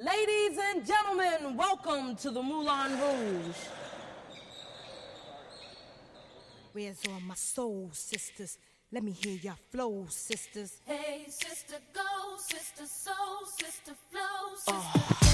Ladies and gentlemen, welcome to the Moulin Rouge. Where's all my soul sisters? Let me hear your flow, sisters. Hey, sister, go, sister, soul, sister, flow, ah. sister. Hey,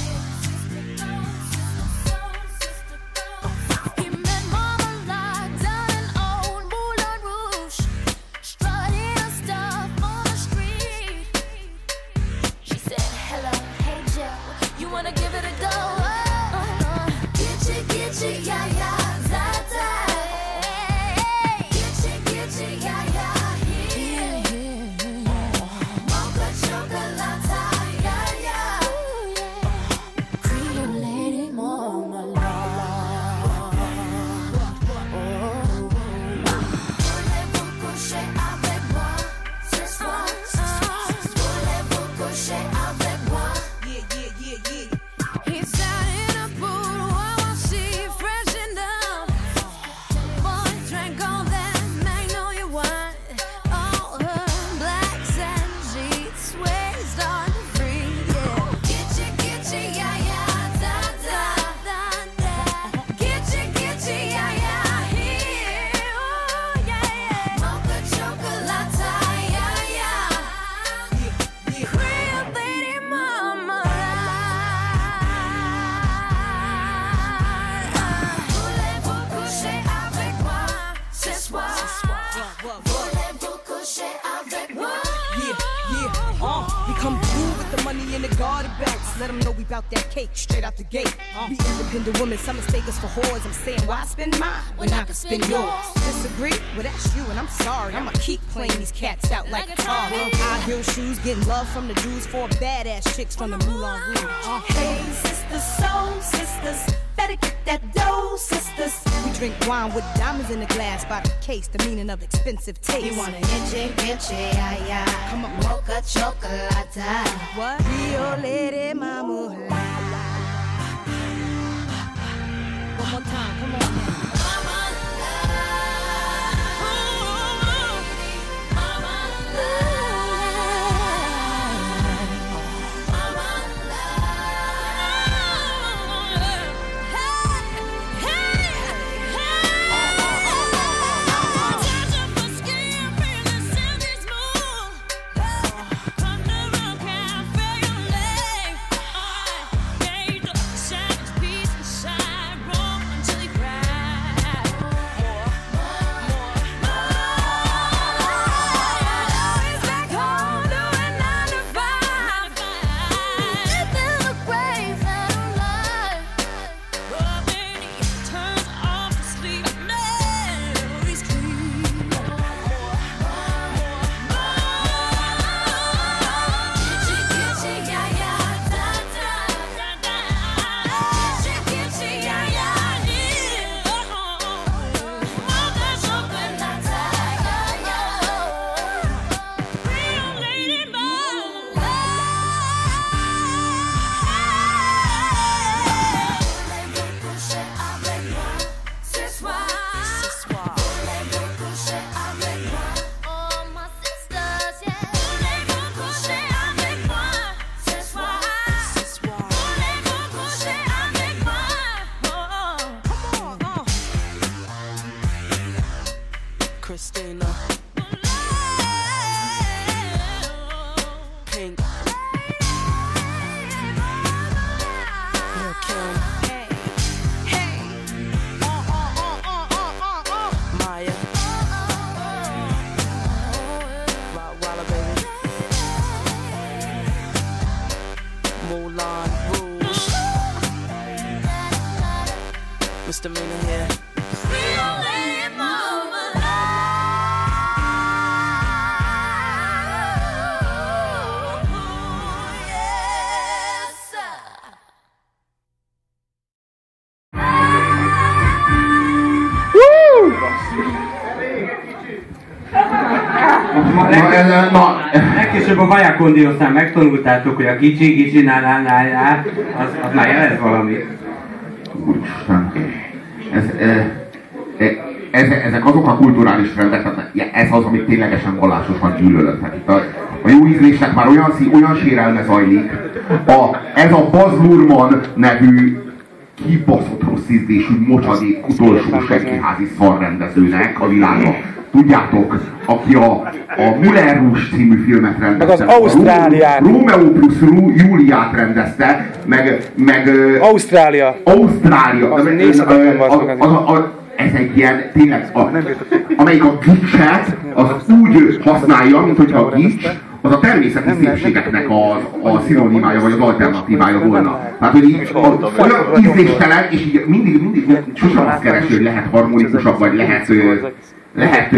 in the belts. Let them know we bout that cake straight out the gate. We independent women, some mistake us for whores. I'm saying, why spend mine when I can spend yours? Disagree? Well, that's you, and I'm sorry. I'ma keep playing these cats out like a car. High heel shoes, getting love from the dudes, four badass chicks from the Moulin Rouge. Uh, Hey, sisters, soul sisters, better get that dough, sisters. we drink wine with diamonds in the glass by the case, the meaning of expensive taste. You wanna itchy, itchy, yeah, yeah. Come on. Mocha chocolate. What? Rio Lady Mama. One more time, come on. Moulin Rouge. Misdemeanor here. Ma, ez, na, Legkésőbb a vajákondi aztán megtanultátok, hogy a kicsi, kicsi, ná, ná, ná, ná, az, az már jelent valamit. úristen, ez, e, e, ez, ezek azok a kulturális rendek, tehát ez az, amit ténylegesen vallásosan gyűlölök. Tehát itt a, A jó ízlésnek már olyan, szí- olyan sérelme zajlik. A, ez a Baz Luhrmann nevű kibaszott rossz ízlésű mocsadék utolsó senkiházi szarrendezőnek a világa. Tudjátok, aki a, a Muller Rouge című filmet rendezte. Meg az Ausztráliát. Rómeó plusz Rú- Júliát rendezte, meg, meg Ausztrália. Ausztrália. Az de- az, az, az, ez egy ilyen, tényleg, a, amelyik a gicset, az úgy használja, mint hogyha a gics, az a természeti szépségeknek a, a szinonimája, vagy az alternatívája volna. Tehát, hogy így, olyan ízléstelen, és így mindig, mindig, mindig sosem azt keresi, hogy lehet harmonikusabb, vagy lehet, lehet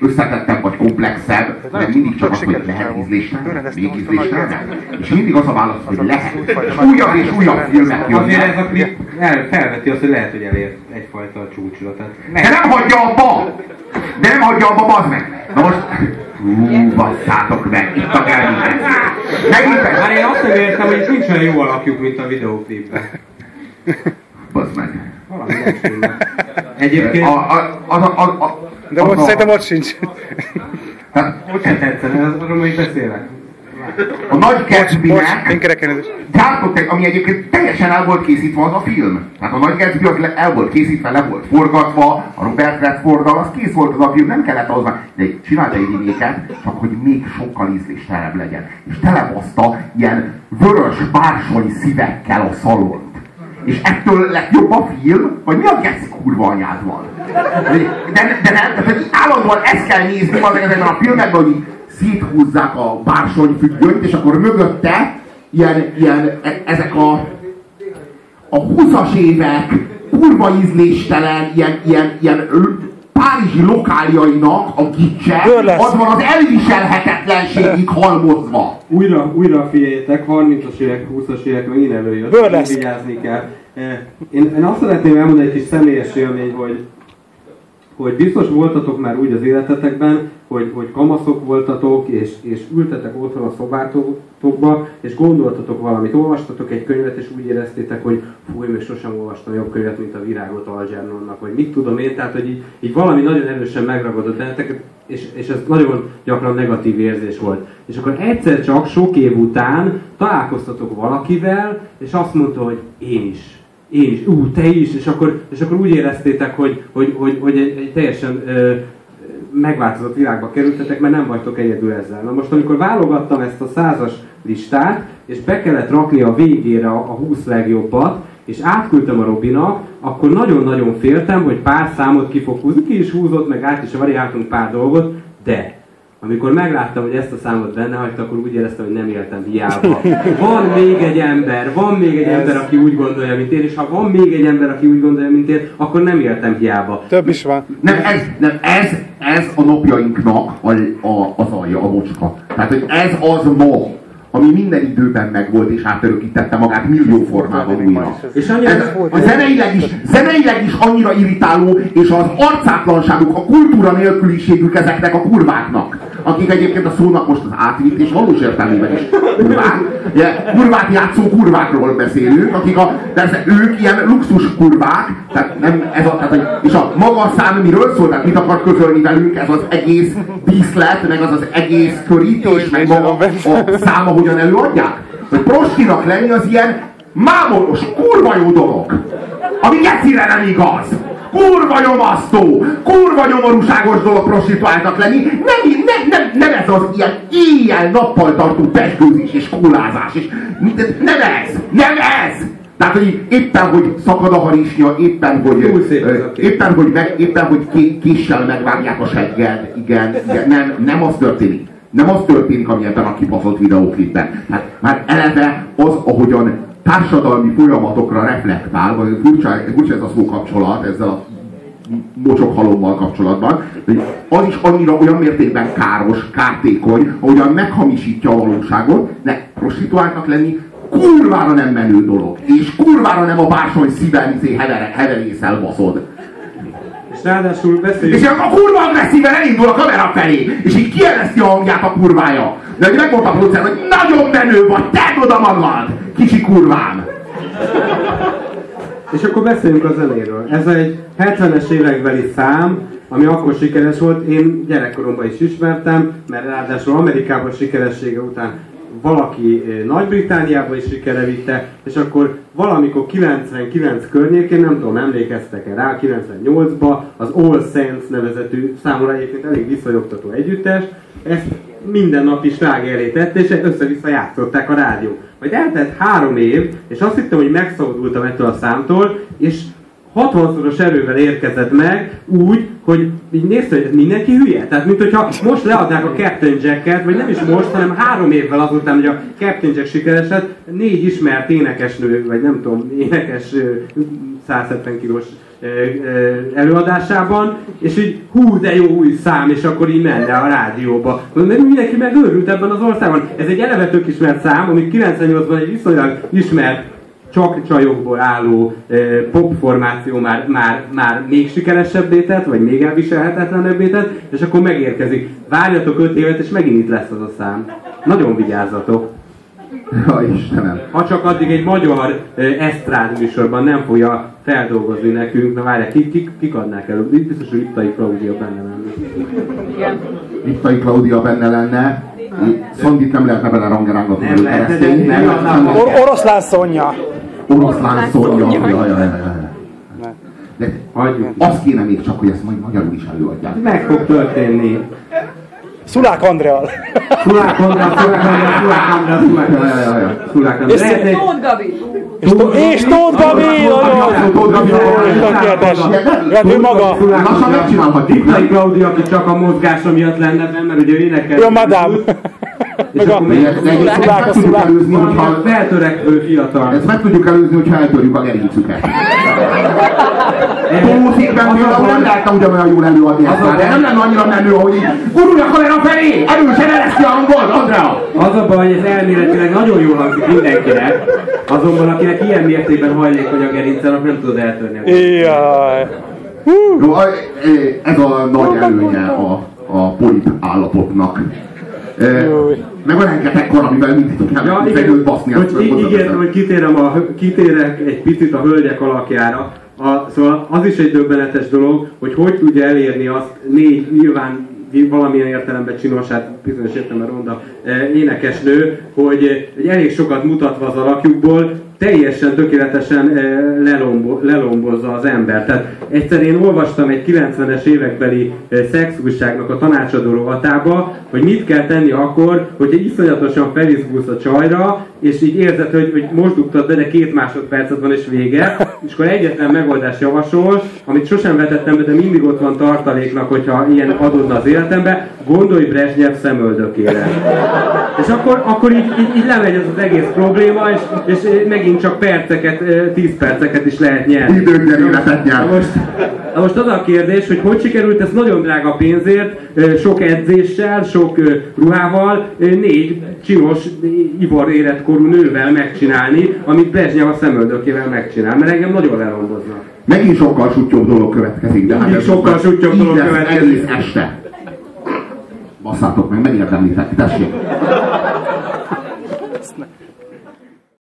összetettebb, vagy komplexebb, de mindig csak az, hogy lehet ízléstelen, még ízléstelen. És mindig az a válasz, hogy lehet. És újabb és újabb filmek Azért ez jönnek. a klip el, felveti azt, hogy lehet, hogy elért egyfajta csúcsra. Tehát De nem hagyja abba! De nem hagyja abba, bazd meg! Na most... Hú, basszátok meg, itt a elmondás. Megint Már én azt nem értem, hogy itt nincs olyan jó alakjuk, mint a videóklipben. Bazd meg. Valami. Egyébként, A, a, az a, a, a, De ott a- szerintem ott sincs. hát, hogy se tetszene, az- arról még beszélek. A nagy Gatsby-nek gyártott egy, ami egyébként teljesen el volt készítve az a film. Tehát a nagy Gatsby az el volt készítve, le volt forgatva, a Robert Redforddal, az kész volt az a film, nem kellett ahhoz már, de csinált egy reméket, csak hogy még sokkal ízléstelenebb legyen. És telebaszta ilyen vörös bársony szívekkel a szalont. És ettől lett jobb a film, vagy mi a geci kurva anyád van? De, de de hogy állandóan ezt kell nézni az ezekben a filmekben, hogy széthúzzák a bársonyfüggönyt, és akkor mögötte ilyen, ilyen e- ezek a a 20-as évek kurva ízléstelen, ilyen, ilyen, ilyen párizsi lokáljainak a gicse, az van az elviselhetetlenségig halmozva. Újra, újra figyeljetek, 30-as évek, 20-as évek megint előjött. Vigyázni kell. Eh, Én, én azt szeretném elmondani egy kis személyes élmény, hogy hogy biztos voltatok már úgy az életetekben, hogy, hogy kamaszok voltatok, és, és ültetek otthon a szobátokba, és gondoltatok valamit, olvastatok egy könyvet, és úgy éreztétek, hogy fúj, még sosem olvastam jobb könyvet, mint a virágot Algernonnak, vagy mit tudom én, tehát hogy így, így valami nagyon erősen megragadott benneteket, és, és ez nagyon gyakran negatív érzés volt. És akkor egyszer csak sok év után találkoztatok valakivel, és azt mondta, hogy én is én is, ú, te is, és akkor, és akkor úgy éreztétek, hogy, hogy, hogy, hogy egy, egy teljesen ö, megváltozott világba kerültetek, mert nem vagytok egyedül ezzel. Na most, amikor válogattam ezt a százas listát, és be kellett rakni a végére a, a 20 legjobbat, és átküldtem a Robinak, akkor nagyon-nagyon féltem, hogy pár számot ki fog húzni, ki is húzott, meg át is variáltunk pár dolgot, de amikor megláttam, hogy ezt a számot benne hagyta, akkor úgy éreztem, hogy nem éltem hiába. Van még egy ember, van még egy ember, aki úgy gondolja, mint én, és ha van még egy ember, aki úgy gondolja, mint én, akkor nem éltem hiába. Több is van. Nem, ez, nem, ez, ez a napjainknak a, a, az alja, a mocska. Tehát, hogy ez az ma, ami minden időben megvolt és átörökítette magát millió formában újra. És Ez a zeneileg is, zeneileg is annyira irritáló, és az arcátlanságuk, a kultúra nélküliségük ezeknek a kurváknak, akik egyébként a szónak most az átvitt és valós értelmében is kurvák. Ugye, kurvát játszó kurvákról beszélünk, akik a, persze ők ilyen luxus kurvák, tehát nem ez a, tehát, és a maga szám miről szól, tehát mit akar közölni velünk, ez az egész díszlet, meg az az egész körítés, meg maga a száma, hogyan előadják. Hogy prostinak lenni az ilyen mámoros, kurva jó dolog. Ami gecire nem igaz. Kurva nyomasztó, kurva nyomorúságos dolog prostituáltak lenni. Nem, nem, nem, nem ez az ilyen éjjel-nappal tartó pesgőzés és kólázás. És nem ez, nem ez. Tehát, hogy éppen, hogy szakad a harisnya, éppen, hogy, éppen, hogy, meg, éppen, hogy ké- késsel megvágják a segged, igen, igen, nem, nem az történik. Nem az történik, ami ebben a kibaszott videóklipben. Hát már eleve az, ahogyan társadalmi folyamatokra reflektál, vagy furcsa, furcsa ez a szó kapcsolat ezzel a mocsokhalommal kapcsolatban, hogy az is annyira olyan mértékben káros, kártékony, ahogyan meghamisítja a valóságot, de prostituáltnak lenni kurvára nem menő dolog, és kurvára nem a bársony szíven izé hever, heverészel baszod. és ráadásul És beszéljünk, ilyen a kurva agresszíven elindul a kamera felé, és így kiereszti a hangját a kurvája. De hogy megmondta producer, hogy nagyon menő vagy, tedd oda magad, kicsi kurvám. és akkor beszéljünk a zenéről. Ez egy 70-es évekbeli szám, ami akkor sikeres volt, én gyerekkoromban is ismertem, mert ráadásul Amerikában sikeressége után valaki eh, Nagy-Britániában is sikere vitte, és akkor valamikor 99 környékén, nem tudom, emlékeztek-e rá, 98-ba az All Saints nevezetű számomra egyébként elég visszajogtató együttes, ezt minden nap is sláger elé tette, és össze-vissza játszották a rádió. Majd eltelt három év, és azt hittem, hogy megszabadultam ettől a számtól, és 60-szoros erővel érkezett meg úgy, hogy így nézte, hogy mindenki hülye. Tehát, mint hogyha most leadnák a Captain Jacket, vagy nem is most, hanem három évvel azután, hogy a Captain Jack sikeres lett, négy ismert énekesnő, vagy nem tudom, énekes ö, 170 kilós előadásában, és így hú, de jó új szám, és akkor így menne a rádióba. Mert mindenki megőrült ebben az országban. Ez egy eleve tök ismert szám, ami 98-ban egy viszonylag ismert csak csajokból álló e, popformáció már, már, már még sikeresebbé tett, vagy még elviselhetetlenebbé tett, és akkor megérkezik. Várjatok öt évet, és megint itt lesz az a szám. Nagyon vigyázzatok. Ja, Istenem. Ha csak addig egy magyar esztrád műsorban nem fogja feldolgozni nekünk, na várják, kik, kik, kik adnák elő? Itt biztos, hogy Ittai Claudia benne lenne. Vittai Claudia benne lenne. Szondit nem lehetne bele rangerángatni. Nem lehetne, de- Nem, nem, nem. Szólja. Ja, ja, ja, ja. De azt kéne még csak, hogy ezt majd magyarul is előadják. Meg fog történni. Szulák Andrea. Szulák András, Szulák András, Szulák András, Szulák ja. Szulák András. És- Lehet egy- És, to- és Tóth Gabi! nagyon- Tóth Gabi, Tökéletes. Ja, ő maga. Lassan megcsinálhatjuk, Ittai nem? Claudia, aki csak a mozgása miatt lenne mert ugye ő énekel. Jó, madám. És Meg a- akkor ezt meg tudjuk előzni, hogyha... feltörekvő fiatal. Ezt meg tudjuk előzni, hogyha eltörjük a gerincüket. Tóthikben például nem lehetne ugyanolyan jól előadni ezt már, de nem lenne annyira menő, hogy így gurulj a kamera felé, erősen ereszti a hangot, Andrea! Az a baj, hogy ez elméletileg nagyon jól hangzik mindenkinek, azonban akinek ilyen mértékben hajlékony a gerince, annak nem tudod eltörni. a Jaj. Jó, a- ez a nagy előnye a, a polip állapotnak. Meg a rengeteg kor, amivel mindig Ja, tudják igen, baszni. hogy ígértem, hogy kitérem a, kitérek egy picit a hölgyek alakjára. A, szóval az is egy döbbenetes dolog, hogy hogy tudja elérni azt négy nyilván valamilyen értelemben csinos, hát bizonyos értelemben ronda énekesnő, hogy, hogy elég sokat mutatva az alakjukból, teljesen tökéletesen eh, lelombo, lelombozza az ember. Tehát egyszer én olvastam egy 90-es évekbeli eh, szexújságnak a tanácsadó rovatába, hogy mit kell tenni akkor, hogyha iszonyatosan felizgulsz a csajra, és így érzed, hogy, hogy most dugtad be, de két másodpercet van és vége, és akkor egyetlen megoldás javasol, amit sosem vetettem be, de mindig ott van tartaléknak, hogyha ilyen adódna az életembe, gondolj Brezsnyev szemöldökére. És akkor, akkor így, így, így lemegy ez az egész probléma, és, és megint csak perceket, eh, 10 perceket is lehet nyerni. Időgyeréletet nyer. Na most, na most az a kérdés, hogy hogy sikerült ezt nagyon drága pénzért, sok edzéssel, sok ruhával, négy csinos, ivor életkorú nővel megcsinálni, amit Brezsnyev a szemöldökével megcsinál, mert engem nagyon leromboznak. Megint sokkal suttyobb dolog következik, de Mindig ez- sokkal suttyobb dolog következik. egész este. Basszátok meg, megérdemlitek, tessék.